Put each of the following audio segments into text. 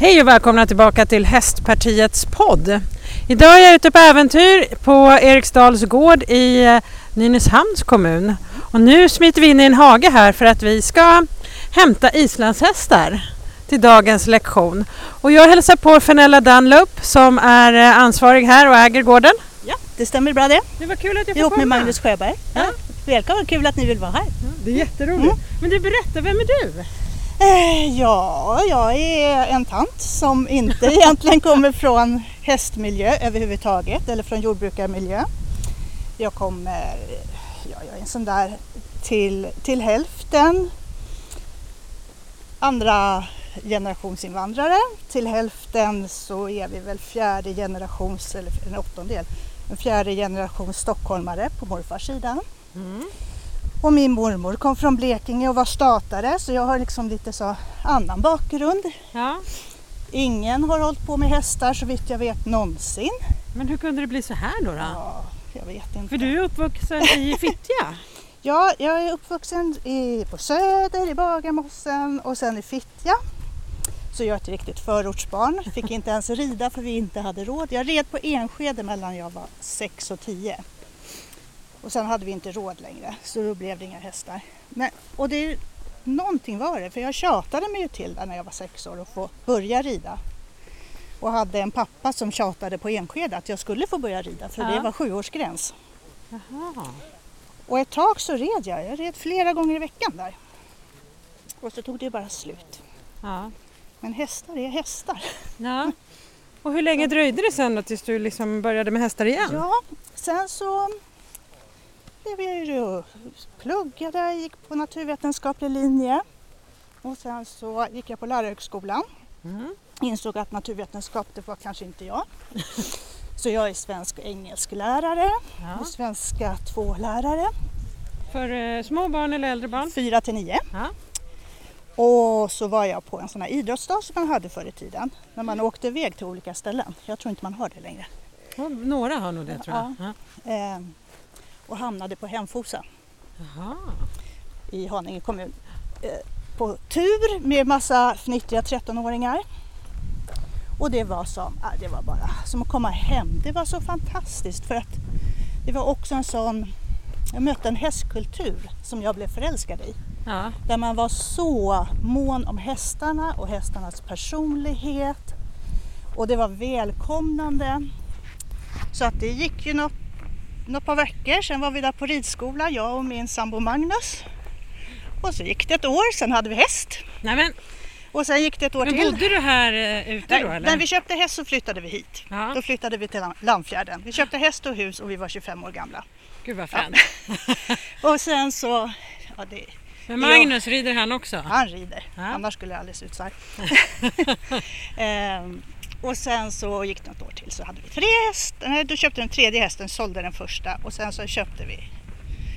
Hej och välkomna tillbaka till Hästpartiets podd. Idag är jag ute på äventyr på Eriksdals gård i eh, Nynäshamns kommun. Och nu smiter vi in i en hage här för att vi ska hämta islandshästar till dagens lektion. Och jag hälsar på Fenella Dunlop som är eh, ansvarig här och äger gården. Ja, det stämmer bra det. Det var kul att jag får Ihop komma. med Magnus Sjöberg. Ja. Välkommen, kul att ni vill vara här. Ja, det är jätteroligt. Mm. Men du berätta, vem är du? Eh, ja, jag är en tant som inte egentligen kommer från hästmiljö överhuvudtaget eller från jordbrukarmiljö. Jag kommer, ja, jag är en sån där till, till hälften andra generationsinvandrare. Till hälften så är vi väl fjärde generations, eller en åttondel, en fjärde generations stockholmare på morfars sida. Mm. Och min mormor kom från Blekinge och var statare så jag har liksom lite så annan bakgrund. Ja, Ingen har hållit på med hästar så vitt jag vet någonsin. men hur kunde det bli så här då? då? Ja, jag vet inte. För du är uppvuxen i Fittja? Ja, jag är uppvuxen i, på Söder, i Bagarmossen och sen i Fittja. Så jag är ett riktigt förortsbarn. Fick inte ens rida för vi inte hade råd. Jag red på Enskede mellan jag var 6 och 10. Och sen hade vi inte råd längre så då blev det inga hästar. Men, och det, någonting var det för jag tjatade mig ju till där när jag var sex år att få börja rida. Och hade en pappa som tjatade på Enskede att jag skulle få börja rida för Ja. det var sjuårsgräns. Jaha. Och ett tag så red jag. Jag red flera gånger i veckan där. Och så tog det bara slut. Ja. Men hästar är hästar. ja. Och hur länge dröjde det sen då tills du liksom började med hästar igen? Ja, sen så blev jag ju pluggade, gick på naturvetenskaplig linje. Och sen så gick jag på lärarhögskolan. Mm. Insåg att naturvetenskap det var kanske inte jag. Så jag är svensk och engelsklärare Ja. och svenska tvålärare, För eh, små barn eller äldre barn? 4 till 9. Ja. Och så var jag på en sån här idrottsdag som man hade förr i tiden. När man åkte iväg till olika ställen. Jag tror inte man har det längre. Några har nog det tror jag. Ja. Och hamnade på Hemfosa Jaha. i Haninge kommun. Eh, på tur med massa fnittriga 13-åringar. Och det var som, det var bara som att komma hem. Det var så fantastiskt för att det var också en sån, jag mötte en hästkultur som jag blev förälskad i. Ja. Där man var så mån om hästarna och hästarnas personlighet. Och det var välkomnande. Så att det gick ju något, något par veckor, sen var vi där på ridskola, jag och min sambo Magnus. Och så gick det ett år, sen hade vi häst. Nej, men, Och sen gick det ett år men till. bodde du här eh, ute då Nej, eller? när vi köpte häst så flyttade vi hit. Ja. Då flyttade vi till Lammfjärden. Vi köpte häst och hus och vi var 25 år gamla. Gud vad fränt. Och sen så, ja det, Men Magnus, rider han också? Han rider, Ja. annars skulle jag aldrig se ut så här. ehm, och sen så gick det något år till så hade vi tre hästar. Nej, då köpte vi den tredje hästen, sålde den första och sen så köpte vi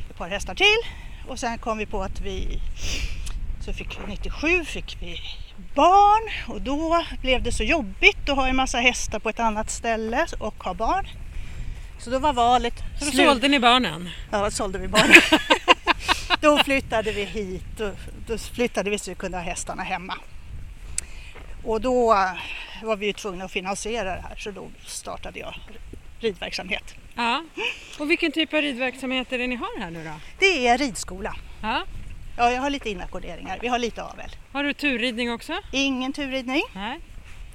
ett par hästar till. Och sen kom vi på att vi, så fick vi 97 fick vi barn och då blev det så jobbigt att ha en massa hästar på ett annat ställe och ha barn. Så då var valet Så då slut. sålde ni barnen? Ja, sålde vi barn. då flyttade vi hit. Då, då flyttade vi så vi kunde ha hästarna hemma. Och då var vi ju tvungna att finansiera det här så då startade jag ridverksamhet. Ja. Och vilken typ av ridverksamhet är det ni har här nu då? Det är ridskola. Ja. Ja, jag har lite inackorderingar. Vi har lite avel. Har du turridning också? Ingen turridning. Nej.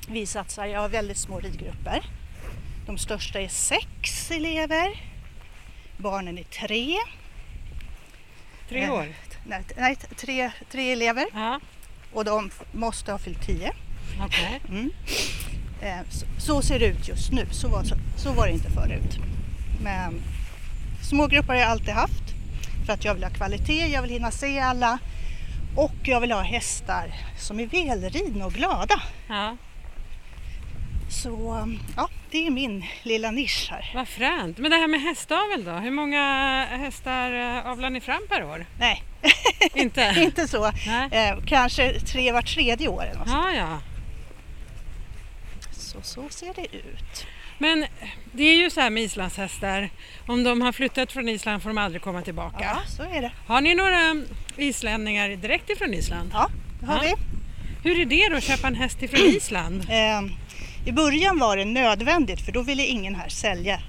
Vi satsar, jag har väldigt små ridgrupper. De största är sex elever. Barnen är tre. Tre år? Nej, nej tre, tre elever. Ja. Och de måste ha fyllt tio. Okej. Mm. Eh, Så, så ser det ut just nu. Så var, så, så var det inte förut. Men smågrupper har jag alltid haft. För att jag vill ha kvalitet, jag vill hinna se alla. Och jag vill ha hästar som är välridna och glada. Ja. Så ja, det är min lilla nisch här. Vad fränt. Men det här med hästavel då? Hur många hästar eh, avlar ni fram per år? Nej, Inte? inte så. Nej. Eh, kanske tre var tredje år eller något. Ja, ja. Så, så ser det ut. Men det är ju så här med islandshästar. Om de har flyttat från Island får de aldrig komma tillbaka. Ja, så är det. Har ni några islänningar direkt ifrån Island? Ja, det har Ja. vi. Hur är det då att köpa en häst ifrån Island? Eh, I början var det nödvändigt för då ville ingen här sälja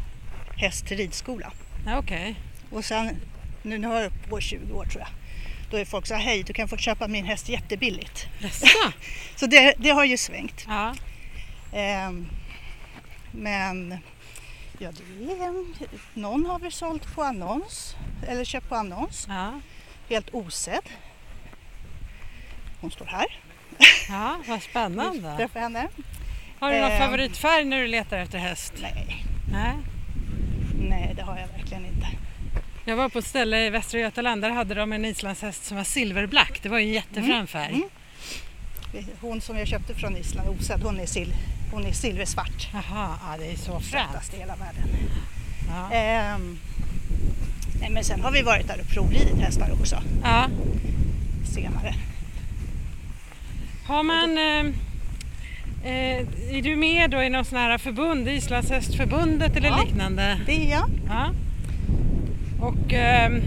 häst till ridskola. Ja, Okej. Och sen, nu, nu har jag på 20 år tror jag, då är folk så här, hej du kan få köpa min häst jättebilligt. Så det, det har ju svängt. Ja. Ehm, men ja, det är, någon har väl sålt på annons eller köpt på annons, Ja. helt osedd. Hon står här, ja, vad spännande. träffa henne. Har du någon Eh. favoritfärg när du letar efter häst? Nej, Nej. nej det har jag verkligen inte. Jag var på ett ställe i Västra Götaland, där hade de en islandshäst som var silverblack. Det var ju en jättefrän färg. Mm. Hon som jag köpte från Island, osedd, hon är, sil, hon är silversvart. Jaha, ja, det är så fränt. I hela världen. Ja. Ehm, nej, men sen har vi varit där och provridit hästar också ja. senare. Har man... Eh, eh, är du med då i någon sån här förbund, Islandshästförbundet eller Ja. liknande? Det är jag. Ja. Och ehm,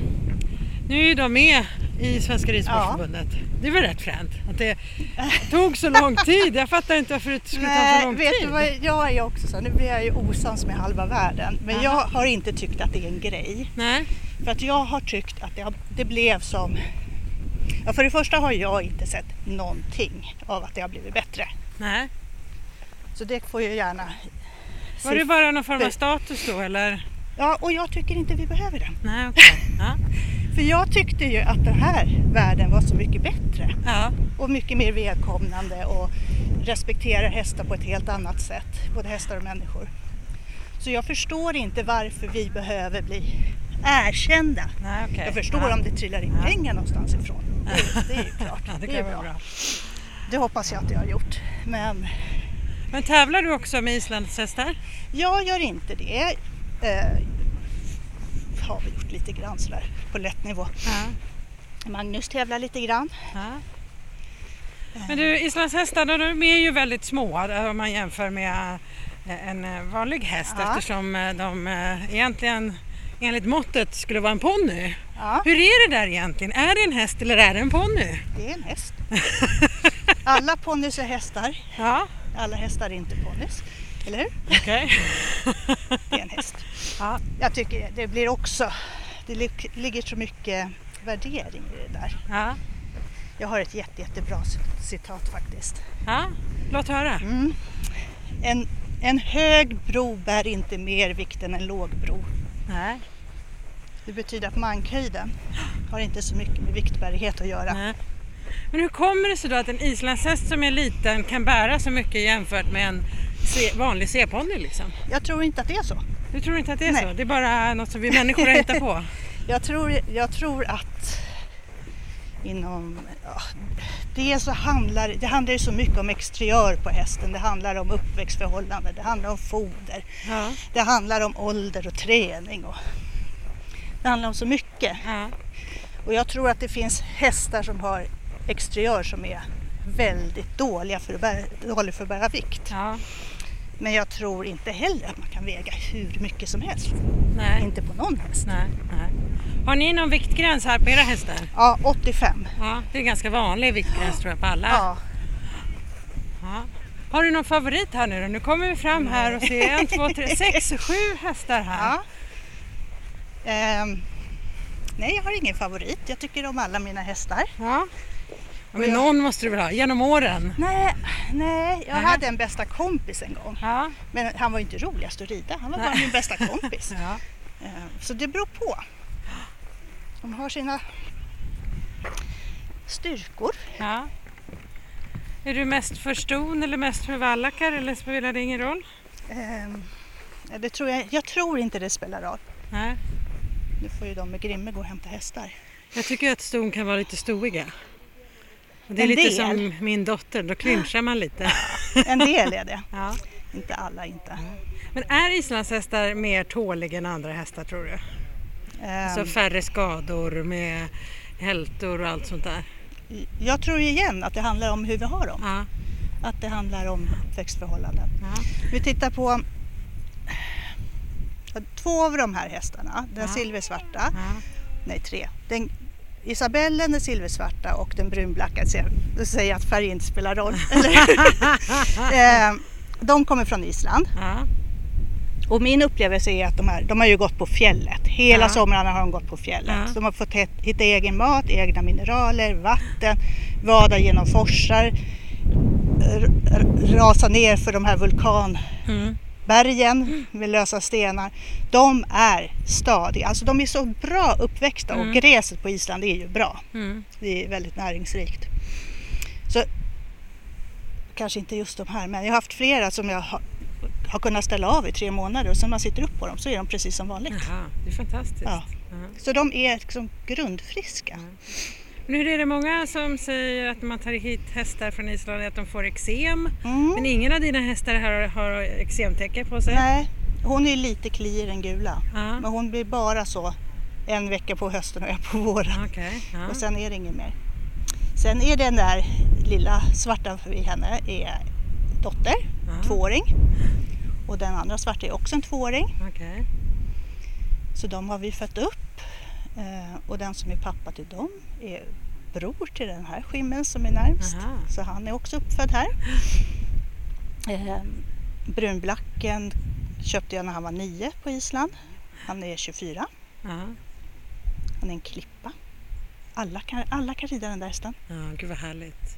nu är ju de med i Svenska Ridsportförbundet. Det var rätt fränt att det tog så lång tid. Jag fattar inte varför det skulle ta så Nej, lång vet tid. du vad, jag är också så. Nu blir jag ju osams med halva världen. Men Aha. jag har inte tyckt att det är en grej. Nej, För att jag har tyckt att det, har, det blev som... Ja, för det första har jag inte sett någonting av att det har blivit bättre. nej. Så det får ju gärna... Var det bara någon form av status då eller? Ja, och jag tycker inte vi behöver den. Nej, okej. Ja. För jag tyckte ju att den här världen var så mycket bättre. Ja. Och mycket mer välkomnande och respekterar hästar på ett helt annat sätt. Både hästar och människor. Så jag förstår inte varför vi behöver bli erkända. Nej, okej. Jag förstår ja. om det trillar in Ja. pengar någonstans ifrån. Det, det är ju klart. Det det är bra. bra. Det hoppas jag att jag har gjort. Men Men tävlar du också med islandshästar? jag gör inte det. Har vi gjort lite grann sådär på lätt nivå. Ja. Magnus tävlar lite grann. Ja. Men du, islandshästar de är ju väldigt små eh, om man jämför med eh, en eh, vanlig häst Ja. eftersom de egentligen enligt måttet skulle vara en ponny. Ja, Hur är det där egentligen? Är det en häst eller är det en ponny? det är en häst. Alla ponnys är hästar. Ja, Alla hästar är inte ponnys. Eller hur? okej. Det är en häst. Ja. Jag tycker det blir också, det lig- ligger så mycket värdering i det där. Ja. Jag har ett jätte, jättebra citat faktiskt. ja, låt höra. Mm. En, en hög bro bär inte mer vikt än en låg bro. Nej. Det betyder att mankhöjden har inte så mycket med viktbärighet att göra. Nej. Men hur kommer det sig då att en islandshäst som är liten kan bära så mycket jämfört med en Vanlig C-ponny liksom? Jag tror inte att det är så. Du tror inte att det är Nej. så? Det är bara något som vi människor har hittat på? Jag tror, jag tror att inom... Ja, det, så handlar, det handlar ju så mycket om exteriör på hästen. Det handlar om uppväxtförhållanden, det handlar om foder, Ja. det handlar om ålder och träning. Och, det handlar om så mycket. ja. Och jag tror att det finns hästar som har exteriör som är väldigt dåliga för att bära, dålig för att bära vikt. ja. Men jag tror inte heller att man kan väga hur mycket som helst. Nej. Inte på någon häst. Nej, nej. Har ni någon viktgräns här på era hästar? Ja, 85. Ja, det är ganska vanlig viktgräns tror jag på alla. Ja. Ja. Har du någon favorit här nu då? Nu kommer vi fram här och ser en, två, tre, sex, sju hästar här. Ja. Ehm, nej, jag har ingen favorit. Jag tycker om alla mina hästar. Ja. Men jag- någon måste du väl ha, genom åren? Nej, nej jag Nej. hade en bästa kompis en gång. Ja. Men han var inte roligast att rida. Han var bara Nej. min bästa kompis. ja. Ehm, så det beror på. De har sina styrkor. ja. Är du mest för ston eller mest för vallackar eller spelar det ingen roll? Ja, det tror jag, jag tror inte det spelar roll. Nej. Nu får ju de med Grimme gå och hämta hästar. Jag tycker att ston kan vara lite stoiga. Det är En lite del. som min dotter, då clinchar man lite. En del är det. Ja. Inte alla inte. Men är islandshästar mer tåliga än andra hästar tror du? Ehm, Så färre skador med hältor och allt sånt där? jag tror igen att det handlar om hur vi har dem. Ja. Att det handlar om uppväxtförhållanden. ja. Vi tittar på två av de här hästarna. Den Ja. silversvarta, nej tre. Den Isabellen, den silversvarta och den brunblacka, du säger att färg inte spelar roll. eh, de kommer från Island. Ja. Och min upplevelse är att de, här, de har ju gått på fjället. Hela Ja. somrarna har de gått på fjället. Ja. De har fått hitta egen mat, egna mineraler, vatten, vada genom forsar, rasa ner för de här vulkanbergen Mm. Med lösa stenar. De är stadiga, alltså de är så bra uppväxta Mm. och gräset på Island är ju bra. Mm. Det är väldigt näringsrikt. Så kanske inte just de här, men jag har haft flera som jag har, har kunnat ställa av i tre månader och sen när man sitter upp på dem så är de precis som vanligt. Jaha, det är fantastiskt. Ja. Så de är liksom grundfriska. Nu är det många som säger att när man tar hit hästar från Island att de får eksem. Mm. Men ingen av dina hästar har, har eksemtäcke på sig? Nej, hon är lite kliig den gula. Ja. Men hon blir bara så en vecka på hösten och en på våren. Okej. Ja. Och sen är det inget mer. Sen är den där lilla svarta vid henne är dotter, Ja. tvååring. Och den andra svarta är också en tvååring. Okej. Så de har vi fött upp. Eh, och den som är pappa till dem är bror till den här skimmen som är närmst. Aha. Så han är också uppfödd här. Eh, brunblacken köpte jag när han var nio på Island. Han är 24. Ja. Han är en klippa. Alla kan, alla kan rida den där hästen. ja, gud vad härligt.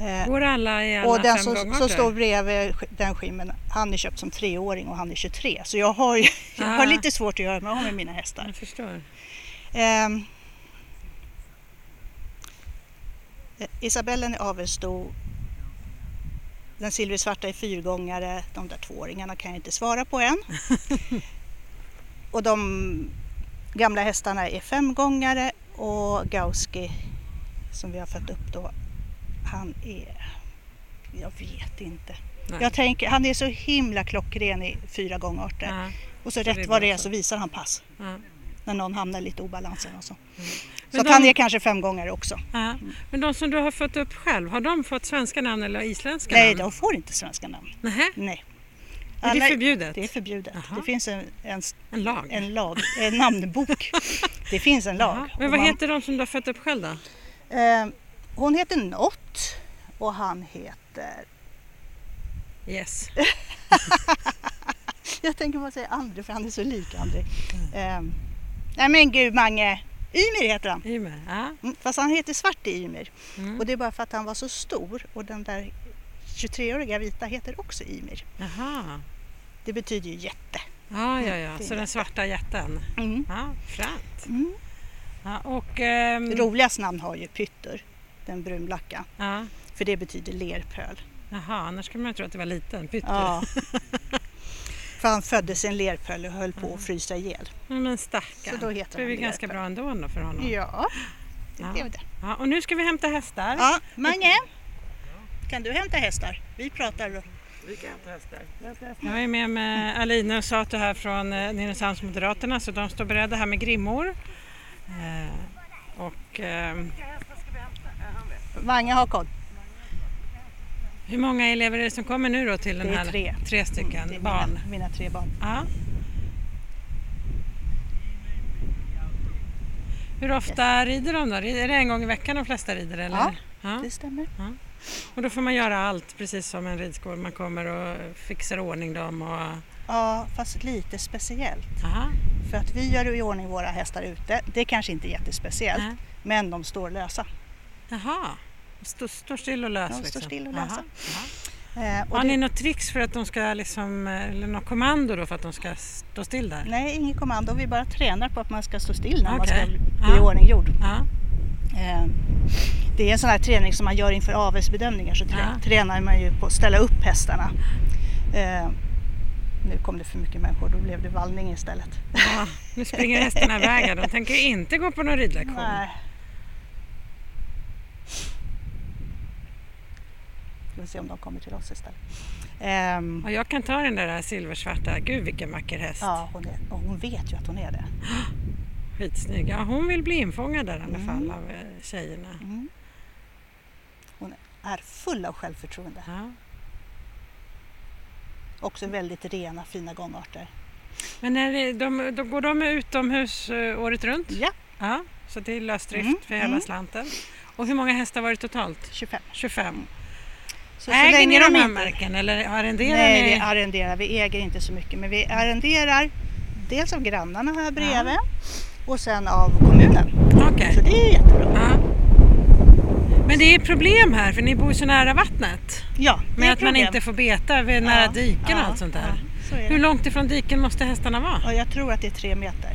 Eh, Går alla i alla och den som, som står bredvid den skimmen, han är köpt som treåring och han är 23. Så jag har, ju, jag har Ah. lite svårt att göra mig av med mina hästar. Jag förstår. Eh, Isabellen är avelsto. Den silversvarta är fyrgångare. De där tvååringarna kan jag inte svara på än. och de gamla hästarna är femgångare och Gauski som vi har fött upp då, han är, jag vet inte. Nej. Jag tänker, han är så himla klockren i fyra gångarter. Ja. Och så, Så rätt vad det är så. visar han pass Ja. När någon hamnar lite i obalansen och så. Så Men att de- han är kanske fem gånger också. Ja. Men de som du har fått upp själv, har de fått svenska namn eller isländska Nej, namn? de får inte svenska namn. Nähä? Nej. Är det förbjudet? Det är förbjudet. Jaha. Det finns en, en, En lag? en lag, en namnbok. Det finns en lag. Jaha. Men vad man- heter de som du har fött upp själv då? Eh, hon heter Nott och han heter... Yes. Jag tänker bara säga André för han är så lik André. Eh, nej men gud Mange! Ymir heter han. Ymer. Ja. Mm, Fast han heter Svarte Ymir. Mm. Och det är bara för att han var så stor och den där 23-åriga vita heter också Ymir. Jaha. Det betyder ju jätte. Ja, ja, ja. Fin Så den svarta jätten. Mm. Ja, fränt. Mm. Ja, och... ehm, Roligast namn har ju Pytter, den brunblacka. ja. För det betyder lerpöl. Jaha, annars skulle man tro att det var liten. Pytte. Ja. för han föddes i en lerpöl och höll på att frysa ihjäl. Ja, Men stackarn. Så då heter det är han väl ganska bra ändå, för honom. Ja, det Ja. blev det. Ja, och nu ska vi hämta hästar. Ja, Mange, kan du hämta hästar? Vi pratar då. Jag är med med Alina och Sato här från eh, Nynäshamns Moderaterna så de står beredda här med grimmor. Eh, och ehm, Mange har koll. Hur många elever är det som kommer nu då till den här? tre. Tre stycken är barn. Mina, mina tre barn. Ja. Hur ofta rider de då? Är det en gång i veckan de flesta rider? Eller? Ja. ja. Det stämmer. Och då får man göra allt precis som en ridskola. Man kommer och fixar ordning dem. Och... Ja, fast lite speciellt. Aha. För att vi gör i ordning våra hästar ute. Det kanske inte är jättespeciellt. Nej. Men de står lösa. Jaha. Står, står still och lös? De står liksom. still och. Jaha. Eh, Har ni det, något tricks för att de ska liksom, eller något kommando då för att de ska stå still där? nej, inget kommando. Vi bara tränar på att man ska stå still när man ska bli Ja. i ordning gjord. Ja. Eh, Det är en sån här träning som man gör inför avelsbedömningar så trä- Ja. tränar man ju på att ställa upp hästarna. Eh, Nu kom det för mycket människor, då blev det vallning istället. ja. Nu springer hästarna iväg. De tänker inte gå på någon ridlektion. Nej. Ska vi se om de kommer till oss istället. Ehm, Och jag kan ta den där silversvarta. Gud vilken vacker häst. ja, hon, är, och hon vet ju att hon är det. Skitsnygg. Ja, hon vill bli infångad där i alla Mm. fall av eh, tjejerna. Mm. Hon är full av självförtroende. Ja. Också väldigt rena, fina gångarter. Men är det, de, då går de utomhus eh, året runt? Ja, Ja, så det är lösdrift Mm, för hela mm. slanten. Och hur många hästar var det totalt? 25. 25. Så, så Äger ni länge de här inte- marken eller arrenderar Nej, ni? vi arrenderar. Vi äger inte så mycket men vi arrenderar dels av grannarna här bredvid och sen av kommunen. Okej. Så det är jättebra. Ja. Men det är problem här för ni bor så nära vattnet. Ja, det Med att man problem. inte får beta vid nära Ja, diken och ja, allt sånt där. ja, så Hur långt ifrån diken måste hästarna vara? Och jag tror att det är tre meter.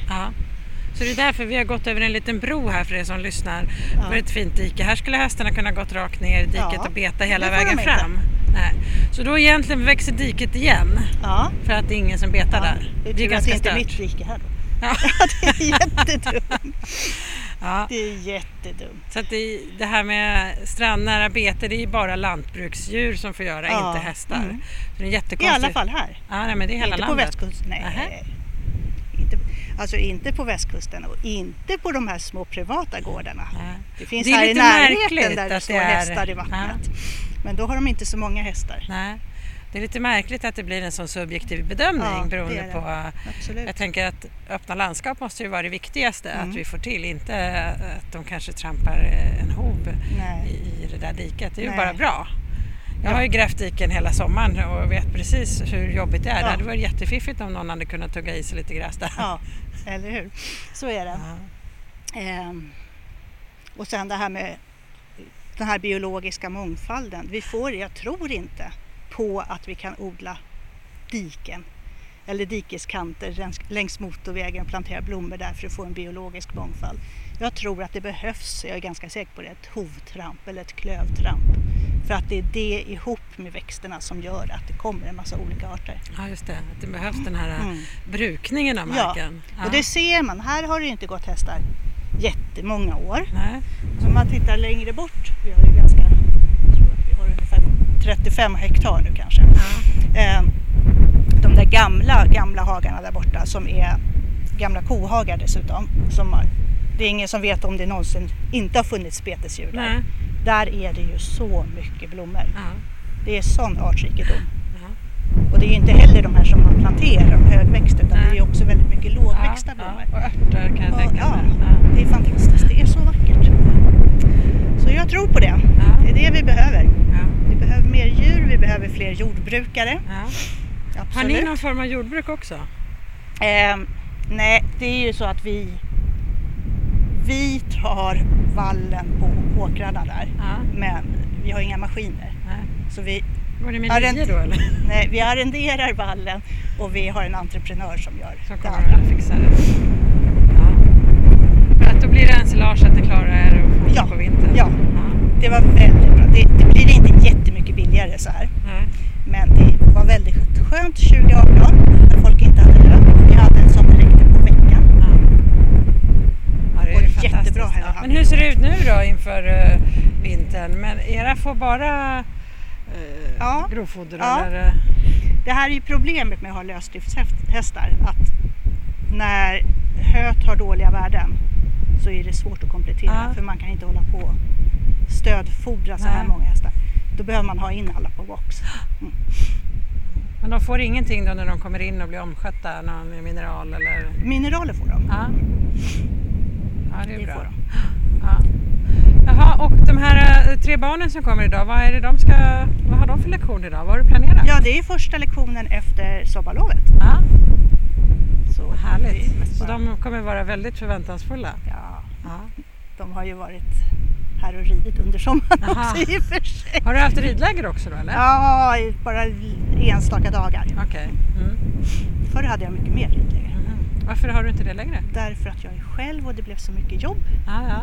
Så det är därför vi har gått över en liten bro här för er som lyssnar. Ja. För ett fint dike. Här skulle hästarna kunna gått rakt ner i diket Ja, och beta hela det vägen inte. fram. Nej. Så då egentligen växer diket igen Ja. för att det är ingen som betar där. Det är Det är tur att ganska det inte är mitt rike här då. Ja. det är jättedumt. Ja. Det är jättedumt. Så att det, det här med strandnära bete det är bara lantbruksdjur som får göra, Ja. inte hästar. Mm. Så det är I jättekonstigt. alla fall här. Ja, nej, men det är hela inte på landet. västkusten. Nej. Nähä. Alltså inte på västkusten och inte på de här små privata gårdarna. Nej. Det finns Det är här i närheten där det står det är- hästar i vattnet. Men då har de inte så många hästar. Nej. Det är lite märkligt att det blir en sån subjektiv bedömning Ja, det beroende är det. på Absolut. Jag tänker att öppna landskap måste ju vara det viktigaste Mm. att vi får till, inte att de kanske trampar en hov Nej. i, det där diket. Det är ju Nej. bara bra. Jag Ja. har ju grävt diken hela sommaren och vet precis hur jobbigt det är. Det Ja. hade varit jättefiffigt om någon hade kunnat tugga i sig lite gräs där. Ja, eller hur? Så är det. Ja. Ehm, och sen det här med den här biologiska mångfalden. Vi får, jag tror inte på att vi kan odla diken eller dikeskanter längs- längs motorvägen och plantera blommor där för att få en biologisk mångfald. Jag tror att det behövs, jag är ganska säker på det, ett hovtramp eller ett klövtramp. För att det är det ihop med växterna som gör att det kommer en massa olika arter. ja, just det. Att det behövs den här Mm. brukningen av Ja, marken. Och det ser man, här har det ju inte gått hästar jättemånga år. Nej. Så om man tittar längre bort, vi har ju ganska, jag tror att vi har ungefär 35 hektar nu kanske. Ja. Eh, de där gamla, gamla hagarna där borta som är gamla kohagar dessutom. Som har, det är ingen som vet om det någonsin inte har funnits betesdjur där. Nej. Där är det ju så mycket blommor. Ja. Det är sån artrikedom. Ja. Och det är ju inte heller de här som man planterar, de högväxta, utan det är också väldigt mycket lågväxta Ja, blommor. ja. Och örter kan jag Ja, tänka ja, mig. Ja. det är fantastiskt. Det är så vackert. Så jag tror på det. Det är det vi behöver. Vi behöver mer djur, vi behöver fler jordbrukare. Har ni någon form av jordbruk också? Ehm, nej, det är ju så att vi, vi tar vallen på åkrarna där. Ja. Men vi har inga maskiner. Nej. Så vi, Var det med Ja, den- då eller? nej, vi arrenderar vallen och vi har en entreprenör som gör Som det andra. att fixa det? Ja. För att då blir det ensilage att ni klarar er och få Ja, på vintern? ja. ja. Det var väldigt bra. Det, det blir inte jättemycket billigare så här. Nej. Men det var väldigt skönt 2018 när folk inte hade lön. Vi hade en som räckte på veckan. Ja. Ja, det är Och ju jättebra här Men hur ser det ut nu då inför eh, vintern? Men era får bara uh, Ja. grovfoder Ja. eller? Det här är ju problemet med att ha lösdriftshästar. Att när höet har dåliga värden så är det svårt att komplettera Ja. för man kan inte hålla på och stödfodra så här Nej. många hästar. Då behöver man ha in alla på box. Men de får ingenting då när de kommer in och blir omskötta? Någon mineral eller? Mineraler får de. Ja. Ja, det är bra. får. Ja. Jaha, och de här eh, tre barnen som kommer idag, vad, är det de ska, vad har de för lektion idag? Vad har du planerat? Ja, det är första lektionen efter sommarlovet. Ja, Så härligt. Så de kommer vara väldigt förväntansfulla? Ja, Ja. de har ju varit här och ridit under sommaren Aha. också i och för sig. Har du haft ridläger också då eller? Ja, bara enstaka dagar. Okej. Mm. Förr hade jag mycket mer ridläger. Varför har du inte det längre? Därför att jag är själv och det blev så mycket jobb. Ja, ja.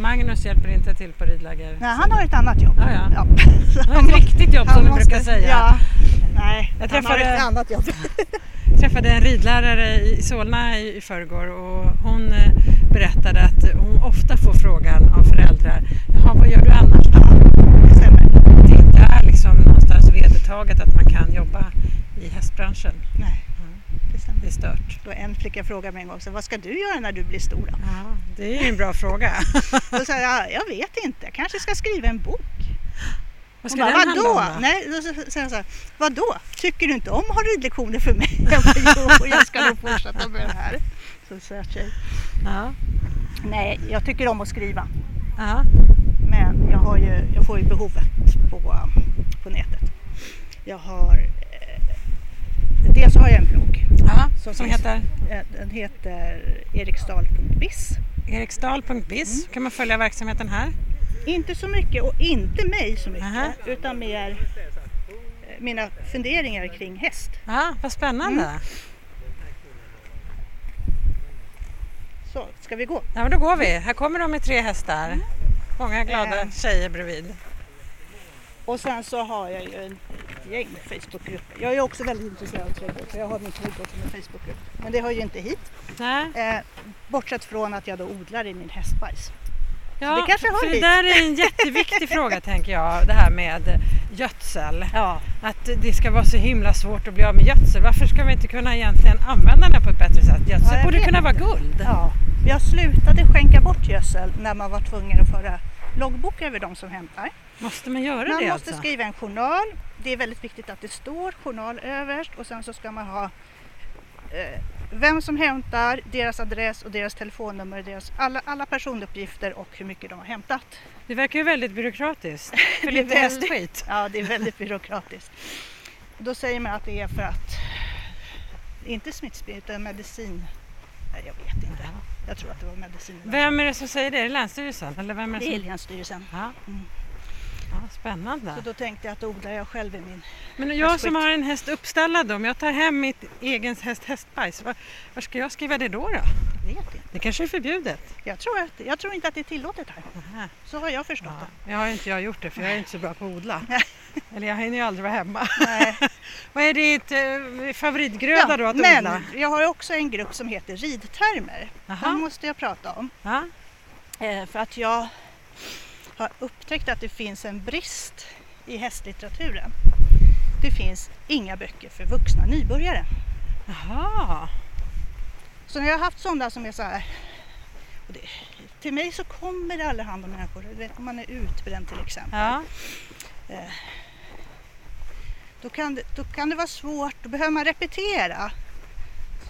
Magnus hjälper inte till på ridläger? Nej, han har ett annat jobb. Ja, ja. Så Han har ett riktigt jobb som måste- brukar säga. Ja. Nej, Jag han har träffade- ett annat jobb. Jag träffade en ridlärare i Solna i i förrgår och hon eh, berättade att hon ofta får frågan av föräldrar Jaha, vad gör du annars då? Det. Det inte är liksom någonstans vedertaget att man kan jobba i hästbranschen. Nej, Det är stört. Då en flicka frågade mig en gång, så, vad ska du göra när du blir stor då? Ja, det är ju en bra fråga. Då sa jag, jag vet inte, jag kanske ska skriva en bok. Vad ska bara, den handla om då? Nej, då sa jag så här, vadå? Tycker du inte om att ha ridlektioner för mig? Jag bara, jo, jag ska nog fortsätta med det här. Så söt tjej. Ja. Nej, jag tycker om att skriva. Ja. Men jag, har ju, jag får ju behovet på, på nätet. Jag har... Eh, dels har jag en blogg. Ja, Som som heter Eh, Den heter eriksdal.biz. eriksdal.biz. kan man följa verksamheten här. Inte så mycket och inte mig så mycket Aha. utan mer eh, mina funderingar kring häst. Ja, vad spännande. Mm. Så, ska vi gå? Ja, men då går vi. Här kommer de med tre hästar. Många glada Eh. tjejer bredvid. Och sen så har jag ju en gäng Facebookgrupper. Jag är också väldigt intresserad av trädgård så jag har min trädgård som en Facebookgrupp. Men det hör ju inte hit. Eh, bortsett från att jag då odlar i min hästbajs. Ja, det kanske hör för det där är en jätteviktig fråga tänker jag, det här med gödsel. Ja, Att det ska vara så himla svårt att bli av med gödsel. Varför ska vi inte kunna egentligen använda den på ett bättre sätt? Ja, Gödsel jag borde kunna vara inte. guld. ja. Jag slutade skänka bort gödsel när man var tvungen att föra loggbok över de som hämtar. Måste man göra Man det måste alltså? skriva en journal. Det är väldigt viktigt att det står journal överst och sen så ska man ha eh, vem som hämtar, deras adress och deras telefonnummer, deras, alla, alla personuppgifter och hur mycket de har hämtat. Det verkar ju väldigt byråkratiskt. För Det är lite väldigt- hästskit. Ja, det är väldigt byråkratiskt. Då säger man att det är för att, inte smittspridning utan medicin. Nej, jag vet inte. Jag tror att det var medicin. Vem är det som säger det? Är det Länsstyrelsen? Eller vem är det Det är som... Länsstyrelsen. Ja. Mm. Ja, spännande. Så då tänkte jag att då odlar jag själv i min. Men jag som har en häst uppställad då, om jag tar hem mitt egen häst hästbajs, var, var ska jag skriva det då? då? Vet inte. Det kanske är förbjudet. Jag tror, att, jag tror inte att det är tillåtet här. Aha. Så har jag förstått Ja, det. jag har inte jag gjort det för jag är inte så bra på att odla. Eller jag hinner ju aldrig vara hemma. Vad är ditt eh, favoritgröda då att men odla? jag har också en grupp som heter ridtermer. Jaha. Den måste jag prata om. Ja. Eh, för att jag har upptäckt att det finns en brist i hästlitteraturen. Det finns inga böcker för vuxna nybörjare. Jaha. Så när jag har haft sådana som är så här. Det, till mig så kommer det allehanda människor. Du vet om man är utbränd till exempel. Ja. Då, kan det, då kan det vara svårt. Då behöver man repetera.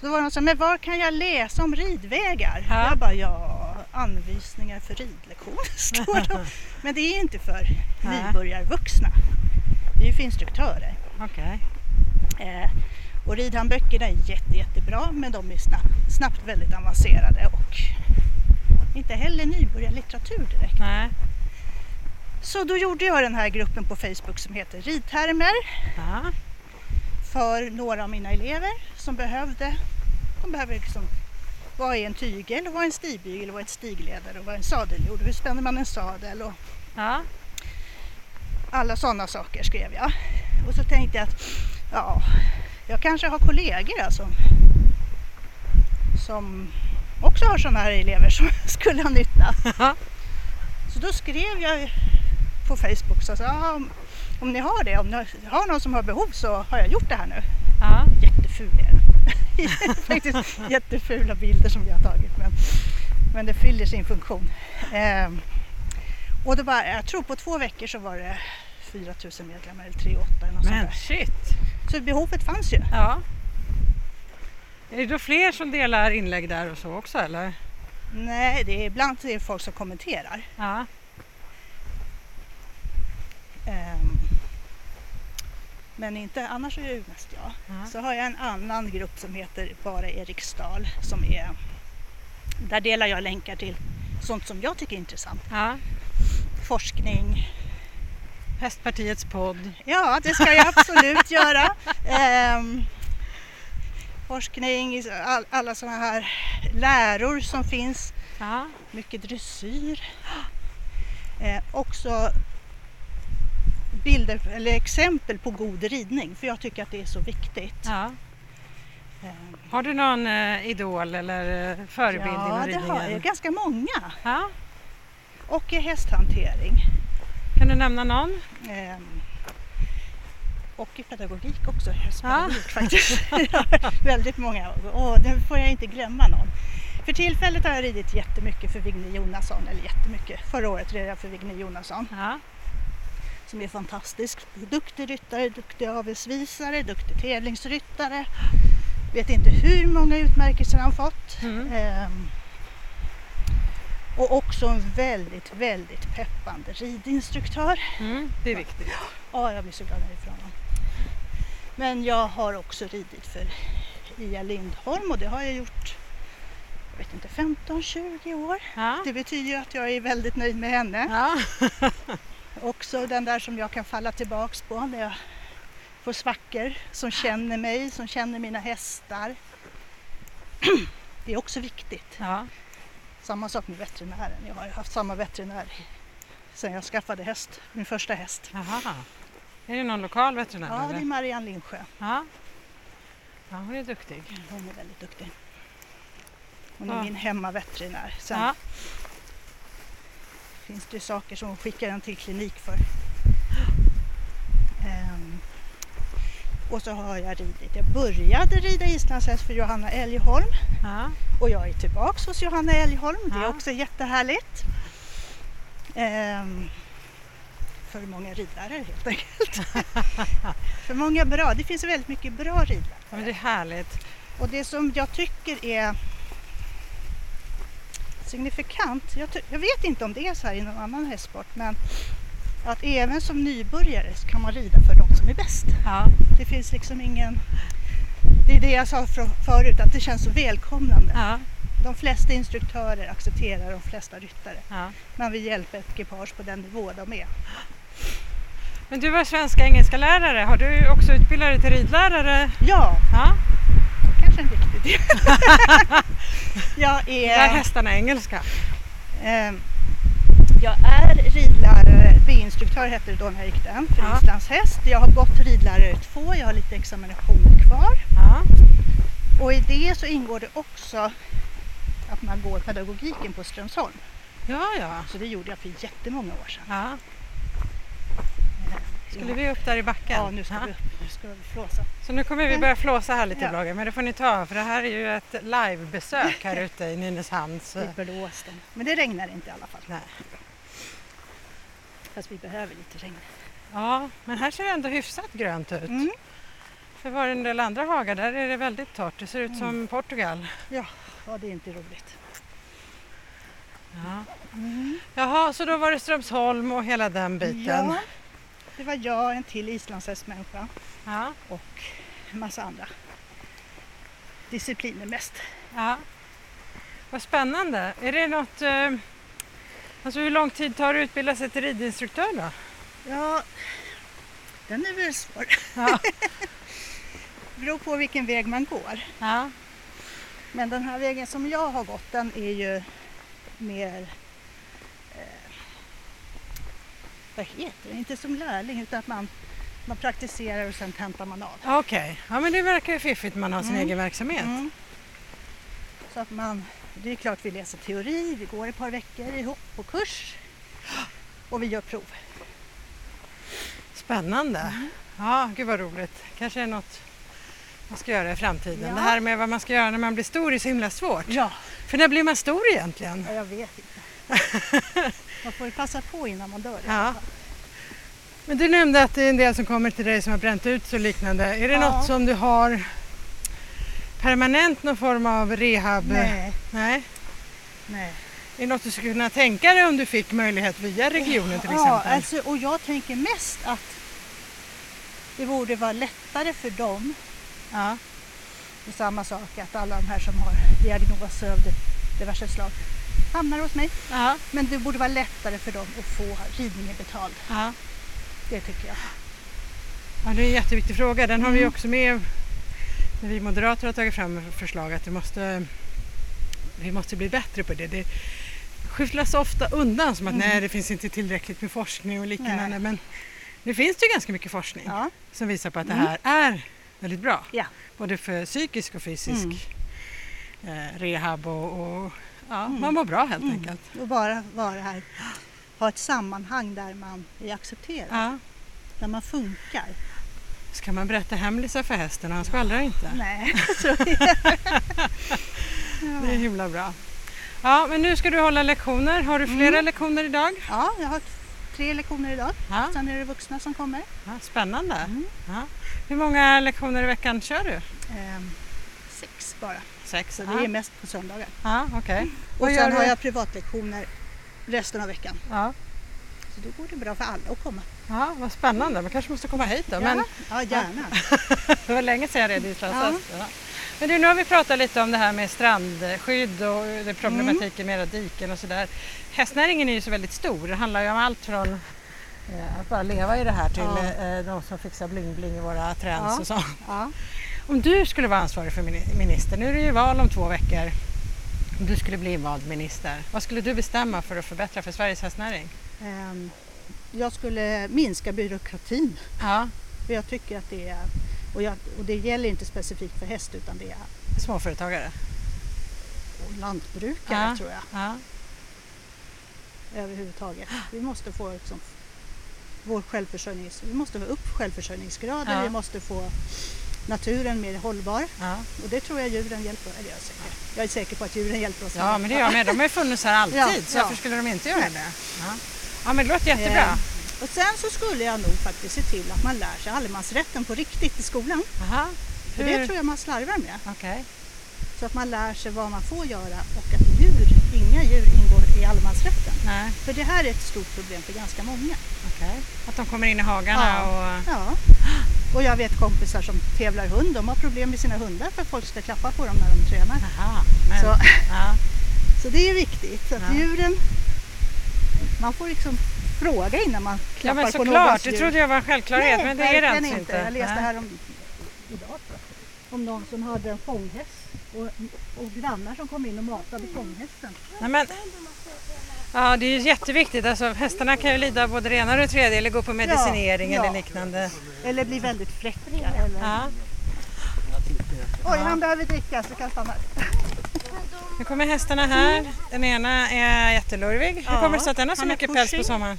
Så då var de så här, men var kan jag läsa om ridvägar? Ja. Jag bara, ja, anvisningar för ridlektioner står det. Men det är inte för nybörjarvuxna. Det är för instruktörer. Okej. Eh, och ridhandböckerna är jätte, jättebra men de är snabbt, snabbt väldigt avancerade och inte heller nybörjarlitteratur direkt. Nej. Så då gjorde jag den här gruppen på Facebook som heter Ridtermer Ja. för några av mina elever som behövde. De behöver liksom, vad är en tygel, vad är en stigbygel, vad är ett stigledare och vad är en sadeljord, hur spänner man en sadel och Ja. alla sådana saker skrev jag. Och så tänkte jag att ja, jag kanske har kollegor här som, som också har sådana här elever som skulle ha nytta. Så då skrev jag på Facebook så sa ja, om, om ni har det, om ni har någon som har behov så har jag gjort det här nu. Ja. Jätteful är den. Faktiskt jättefula bilder som jag har tagit men, men det fyller sin funktion. Ehm, och det var, jag tror på två veckor så var det 4000 medlemmar eller 3 8 eller något Men shit. Så behovet fanns ju. Ja. Är det då fler som delar inlägg där och så också eller? Nej, det är ibland är det folk som kommenterar. Ja. Ehm, men inte, annars är det mest jag. Ja. Så har jag en annan grupp som heter Bara Eriksdal som är där delar jag länkar till sånt som jag tycker är intressant. ja. Forskning. Hästpartiets podd. Ja, det ska jag absolut göra. Ehm, forskning, all, alla sådana här läror som finns. Ja. Mycket dressyr. Eh, också bilder eller exempel på god ridning för jag tycker att det är så viktigt. ja. Ehm, Har du någon eh, idol eller eh, förebild ja, inom det ridningen? har jag. Ganska många. Ja. Och i hästhantering. Kan du nämna någon? Ehm, och i pedagogik också. Hästpedagogik Ja. faktiskt. Väldigt många. Åh, nu får jag inte glömma någon. För tillfället har jag ridit jättemycket för Vigne Jonasson. Eller jättemycket. Förra året red jag för Vigne Jonasson. Ja. Som är fantastisk. Duktig ryttare, duktig avelsvisare, duktig tävlingsryttare. Vet inte hur många utmärkelser han fått. Mm. Ehm, Och också en väldigt, väldigt peppande ridinstruktör. Mm, det är viktigt. Ja, jag blir så glad när jag honom. Men jag har också ridit för Ia Lindholm och det har jag gjort jag vet inte, 15-20 år. Ja. Det betyder ju att jag är väldigt nöjd med henne. Ja. Också den där som jag kan falla tillbaks på när jag får svackor, som känner mig, som känner mina hästar. Det är också viktigt. ja. Samma sak med veterinären. Jag har haft samma veterinär sedan jag skaffade häst, min första häst. Jaha. Är det någon lokal veterinär? Ja, det eller? är Marianne Lindsjö. ja. ja, hon är duktig. Hon är väldigt duktig. Hon är Ja. min hemmaveterinär. Sen Ja. Finns det saker som hon skickar en till klinik för. Ehm, och så har jag ridit. Jag började rida islandshäst för Johanna Älgholm Ja. och jag är tillbaks hos Johanna Älgholm. Det är Ja. också jättehärligt. Ehm, för många ridlärare helt enkelt. för många bra. Det finns väldigt mycket bra ridlärare. ja, men det är härligt. Och det som jag tycker är signifikant, jag, jag vet inte om det är så här i någon annan hästsport, men att även som nybörjare så kan man rida för de som är bäst. Ja. Det finns liksom ingen... Det är det jag sa för, förut, att det känns så välkomnande. Ja. De flesta instruktörer accepterar de flesta ryttare. Ja. Man vill hjälpa ett ekipage på den nivå de är. Men du var svenska engelska lärare. Har du också utbildat dig till ridlärare? Ja, Ja. kanske en viktig del. jag är... Lär hästarna engelska? Ehm, Jag är ridlärare, B-instruktör hette det då när jag gick den, för Ja. islandshäst. Jag har gått ridlärare två, jag har lite examinationer kvar. Ja. Och i det så ingår det också att man går pedagogiken på Strömsholm. Ja, ja. Så det gjorde jag för jättemånga år sedan. ja. Skulle vi upp där i backen? Ja, nu ska vi. Nu ska vi flåsa. Så nu kommer vi börja flåsa här lite Ja. bloggen, men det får ni ta för det här är ju ett livebesök här ute i Nynäshamn. Så. Det blåste. Men det regnar inte i alla fall. Nej. Fast vi behöver lite regn. Ja, men här ser det ändå hyfsat grönt ut. Mm. För var en del andra hagar där är det väldigt torrt. Det ser ut som Portugal. Ja, det är inte roligt. Ja. Mm. Jaha, så då var det Strömsholm och hela den biten. Ja, det var jag, en till islandshästmänniska Ja. och en massa andra discipliner mest. ja. Vad spännande. Är det något... Eh, alltså hur lång tid tar det att utbilda sig till ridinstruktör då? Ja, den är väl svår. Ja. beror på vilken väg man går. ja. Men den här vägen som jag har gått den är ju mer eh, vad heter det? Inte som lärling utan att man, man praktiserar och sen tentar man av. Okej, ja men det verkar ju fiffigt man har sin Mm. egen verksamhet. Mm. Så att man, det är klart vi läser teori, vi går ett par veckor ihop på kurs och vi gör prov. Spännande. Mm. Ja, gud vad roligt. Kanske är något man ska göra i framtiden. Ja. Det här med vad man ska göra när man blir stor är så himla svårt. Ja, För när blir man stor egentligen? jag vet inte. Man får ju passa på innan man dör. Ja. Men du nämnde att det är en del som kommer till dig som har bränt ut sig och liknande. Är det Ja. något som du har permanent någon form av rehab? Nej, Nej. nej. Är det något du skulle kunna tänka dig om du fick möjlighet via regionen till Ja, exempel? alltså, och jag tänker mest att det borde vara lättare för dem. Ja. Är samma sak att alla de här som har diagnoser av di- diverse slag hamnar hos mig. Ja. Men det borde vara lättare för dem att få ridningen betald. Ja. Det tycker jag. ja, det är en jätteviktig fråga. Den har vi Mm. också med när vi moderater har tagit fram förslag att det måste, vi måste bli bättre på det. Det skyfflas ofta undan som att Mm. nej, det finns inte tillräckligt med forskning och liknande. Nej. Men nu finns det ju ganska mycket forskning Ja. som visar på att Mm. det här är väldigt bra. Ja. Både för psykisk och fysisk Mm. eh, rehab och, och ja, Mm. man mår bra helt Mm. enkelt. Och bara vara här, ha ett sammanhang där man är accepterad, Ja. där man funkar. Ska man berätta hemlisar för hästen och han skvallrar inte? Nej, så är det. Det är himla bra. Ja, men nu ska du hålla lektioner. Har du flera Mm. lektioner idag? Ja, jag har tre lektioner idag. Ja. Sen är det vuxna som kommer. ja spännande. Mm. Ja. Hur många lektioner i veckan kör du? Ehm, sex bara. Sex. Så Ja. det är mest på söndagar. Ja, okej. Och sen har du? jag privatlektioner resten av veckan. Ja. Så då går det bra för alla att komma. ja, vad spännande. Man kanske måste komma hit då. Men ja, ja, gärna. det var länge sedan jag red i Islands ja. Men du, nu har vi pratat lite om det här med strandskydd och det problematiken med era diken och sådär. Hästnäringen är ju så väldigt stor. Det handlar ju om allt från eh, att bara leva i det här till Ja. eh, de som fixar bling-bling i våra trends Ja. och så. Ja. Om du skulle vara ansvarig för mini- minister, nu är det ju val om två veckor. Om du skulle bli invald minister, vad skulle du bestämma för att förbättra för Sveriges hästnäring? Ehm, Jag skulle minska byråkratin. Ja, För jag tycker att det är, och, jag, och det gäller inte specifikt för häst utan det är småföretagare. och lantbrukare Ja. tror jag Ja. överhuvudtaget. Vi måste få liksom, vår självförsörjnings, vi måste få upp självförsörjningsgraden, Ja. vi måste få naturen mer hållbar Ja. och det tror jag djuren hjälper eller jag är säker. Jag är säker på att djuren hjälper oss. ja, men det gör jag med. De har ju funnits här alltid, Ja, så ja. varför skulle de inte göra det? Ja. ja, men det låter jättebra. Ehm, Och sen så skulle jag nog faktiskt se till att man lär sig allemansrätten på riktigt i skolan. Aha. För det tror jag man slarvar med. Okej. Så att man lär sig vad man får göra och att inga djur ingår i allemansrätten. Nej, För det här är ett stort problem för ganska många. okej. Att de kommer in i hagarna Ja. och... Ja. Och jag vet kompisar som tävlar hund, de har problem med sina hundar för att folk ska klappa på dem när de tränar. Aha, men... Så, Ja. så det är viktigt. Att Ja. djuren, man får liksom fråga innan man ja, klappar men på någons Det djur. trodde jag var en självklarhet, Nej, men det är det alltså inte. Jag läste här om, idag, om någon som hade en fånghäst och, och grannar som kom in och matade fånghästen. Nej, men... Ja, det är ju jätteviktigt. Alltså, hästarna kan ju lida både det ena och det tredje eller gå på medicinering ja. eller liknande. Eller bli väldigt. Eller... Ja. Oj, han behöver dricka så du kan stanna. Nu kommer hästarna här. Den ena är jättelurvig. Hur Ja, kommer det sig att den har så mycket päls på pushing. sommaren?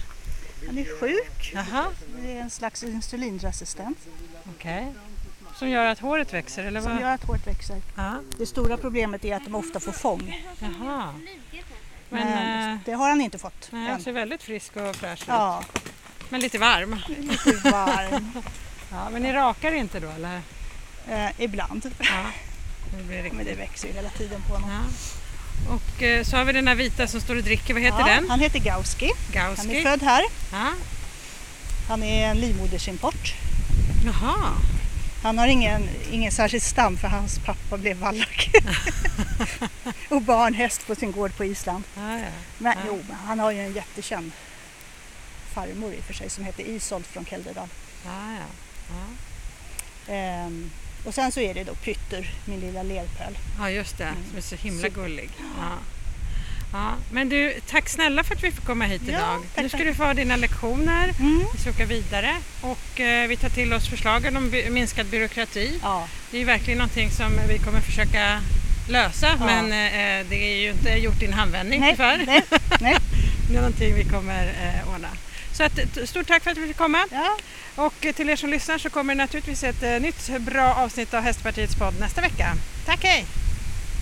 Han är sjuk. Jaha, Det är en slags insulinresistens okej. Som gör att håret växer eller som vad? gör att håret växer. Ja, Det stora problemet är att de ofta får fång. jaha. Men, Men eh, det har han inte fått nej, han ser väldigt frisk och fräsch ut. Ja, Men lite varm. lite varm. Ja, men ni rakar inte då eller? eh, ibland. Ja, det blir riktigt. Men det växer ju hela tiden på honom. Ja. Och eh, så har vi den här vita som står och dricker. Vad heter Ja, den? Han heter Gauski. Han är Gauski. född här. Ja. Han är en livmodersimport. Jaha. Han har ingen, ingen särskild stam för hans pappa blev vallack. och barnhäst på sin gård på Island. Ja, ja. Men, Ja. jo, han har ju en jättekänd farmor i och för sig som heter Isolt från Kälvedal. Ja, ja. Ja. Ehm, och sen så är det då Pytter, min lilla lerpöl. ja, just det. Mm. Som är så himla gullig. Ja. Ja. Men du, tack snälla för att vi fick komma hit Ja, idag. tack nu ska du få ha dina lektioner. Mm. Vi ska åka vidare och eh, vi tar till oss förslagen om by- minskad byråkrati. Ja, Det är ju verkligen någonting som vi kommer försöka lösa Ja. men eh, det är ju inte gjort i en handvändning nej, tyvärr. nej, nej. Det är någonting vi kommer eh, ordna. Så att, stort tack för att vi fick komma. Ja, Och eh, till er som lyssnar så kommer det naturligtvis ett eh, nytt bra avsnitt av Hästpartiets podd nästa vecka. Tack, hej!